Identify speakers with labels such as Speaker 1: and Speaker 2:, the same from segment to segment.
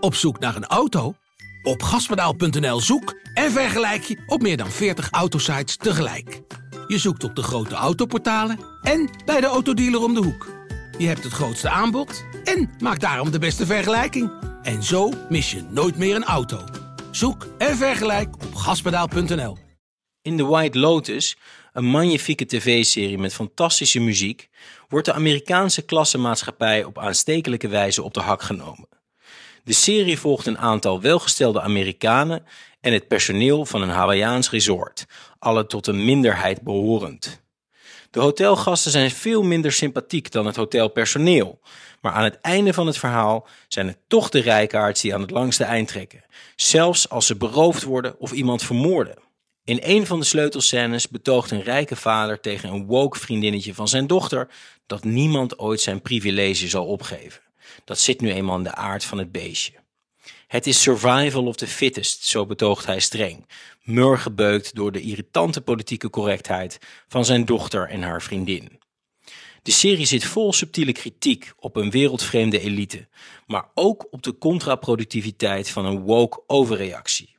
Speaker 1: Op zoek naar een auto? Op gaspedaal.nl zoek en vergelijk je op meer dan 40 autosites tegelijk. Je zoekt op de grote autoportalen en bij de autodealer om de hoek. Je hebt het grootste aanbod en maakt daarom de beste vergelijking. En zo mis je nooit meer een auto. Zoek en vergelijk op gaspedaal.nl.
Speaker 2: In The White Lotus, een magnifieke tv-serie met fantastische muziek, wordt de Amerikaanse klassenmaatschappij op aanstekelijke wijze op de hak genomen. De serie volgt een aantal welgestelde Amerikanen en het personeel van een Hawaiiaans resort, alle tot een minderheid behorend. De hotelgasten zijn veel minder sympathiek dan het hotelpersoneel, maar aan het einde van het verhaal zijn het toch de rijkaards die aan het langste eind trekken, zelfs als ze beroofd worden of iemand vermoorden. In een van de sleutelscènes betoogt een rijke vader tegen een woke vriendinnetje van zijn dochter dat niemand ooit zijn privilege zal opgeven. Dat zit nu eenmaal in de aard van het beestje. Het is survival of the fittest, zo betoogt hij streng, murgebeukt door de irritante politieke correctheid van zijn dochter en haar vriendin. De serie zit vol subtiele kritiek op een wereldvreemde elite, maar ook op de contraproductiviteit van een woke overreactie.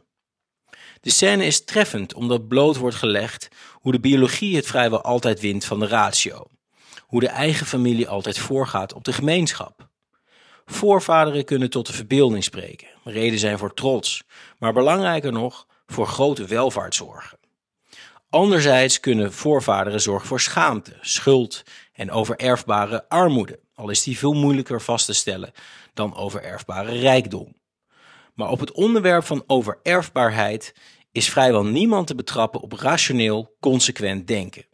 Speaker 2: De scène is treffend omdat bloot wordt gelegd hoe de biologie het vrijwel altijd wint van de ratio, hoe de eigen familie altijd voorgaat op de gemeenschap. Voorvaderen kunnen tot de verbeelding spreken, reden zijn voor trots, maar belangrijker nog, voor grote welvaart zorgen. Anderzijds kunnen voorvaderen zorgen voor schaamte, schuld en overerfbare armoede, al is die veel moeilijker vast te stellen dan overerfbare rijkdom. Maar op het onderwerp van overerfbaarheid is vrijwel niemand te betrappen op rationeel, consequent denken.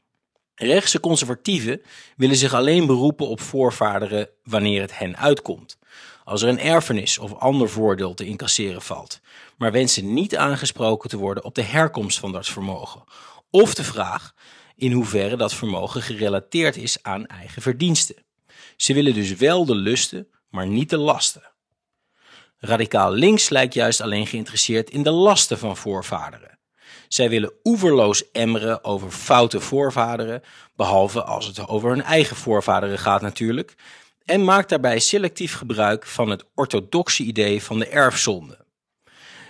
Speaker 2: Rechtse conservatieven willen zich alleen beroepen op voorvaderen wanneer het hen uitkomt, als er een erfenis of ander voordeel te incasseren valt, maar wensen niet aangesproken te worden op de herkomst van dat vermogen, of de vraag in hoeverre dat vermogen gerelateerd is aan eigen verdiensten. Ze willen dus wel de lusten, maar niet de lasten. Radicaal links lijkt juist alleen geïnteresseerd in de lasten van voorvaderen. Zij willen oeverloos emmeren over foute voorvaderen, behalve als het over hun eigen voorvaderen gaat natuurlijk, en maakt daarbij selectief gebruik van het orthodoxe idee van de erfzonde.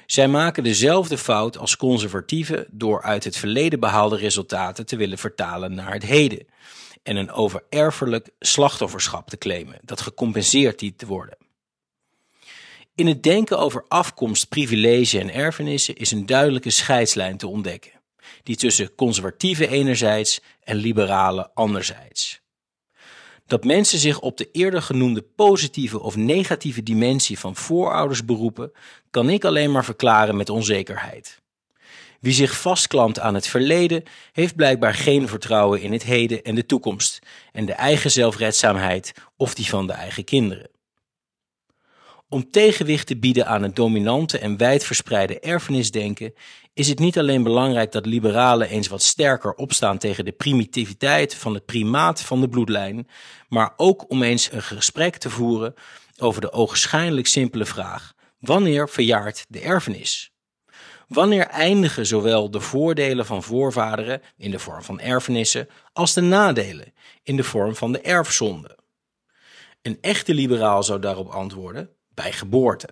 Speaker 2: Zij maken dezelfde fout als conservatieven door uit het verleden behaalde resultaten te willen vertalen naar het heden en een overerfelijk slachtofferschap te claimen dat gecompenseerd dient te worden. In het denken over afkomst, privilege en erfenissen is een duidelijke scheidslijn te ontdekken, die tussen conservatieven enerzijds en liberalen anderzijds. Dat mensen zich op de eerder genoemde positieve of negatieve dimensie van voorouders beroepen, kan ik alleen maar verklaren met onzekerheid. Wie zich vastklampt aan het verleden, heeft blijkbaar geen vertrouwen in het heden en de toekomst en de eigen zelfredzaamheid of die van de eigen kinderen. Om tegenwicht te bieden aan het dominante en wijdverspreide erfenisdenken is het niet alleen belangrijk dat liberalen eens wat sterker opstaan tegen de primitiviteit van het primaat van de bloedlijn, maar ook om eens een gesprek te voeren over de ogenschijnlijk simpele vraag: wanneer verjaart de erfenis? Wanneer eindigen zowel de voordelen van voorvaderen in de vorm van erfenissen als de nadelen in de vorm van de erfzonde? Een echte liberaal zou daarop antwoorden: bij geboorte.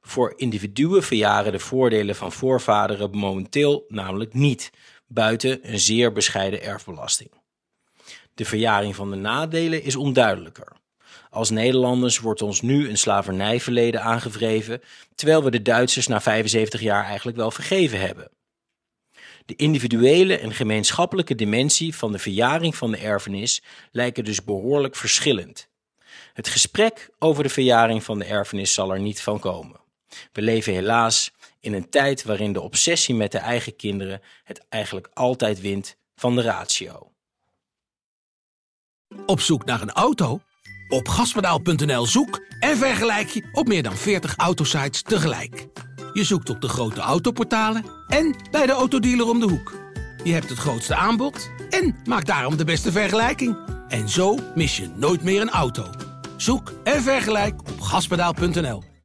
Speaker 2: Voor individuen verjaren de voordelen van voorvaderen momenteel namelijk niet, buiten een zeer bescheiden erfbelasting. De verjaring van de nadelen is onduidelijker. Als Nederlanders wordt ons nu een slavernijverleden aangevreven, terwijl we de Duitsers na 75 jaar eigenlijk wel vergeven hebben. De individuele en gemeenschappelijke dimensie van de verjaring van de erfenis lijken dus behoorlijk verschillend. Het gesprek over de verjaring van de erfenis zal er niet van komen. We leven helaas in een tijd waarin de obsessie met de eigen kinderen het eigenlijk altijd wint van de ratio.
Speaker 1: Op zoek naar een auto? Op gaspedaal.nl zoek en vergelijk je op meer dan 40 autosites tegelijk. Je zoekt op de grote autoportalen en bij de autodealer om de hoek. Je hebt het grootste aanbod en maakt daarom de beste vergelijking. En zo mis je nooit meer een auto. Zoek en vergelijk op gaspedaal.nl.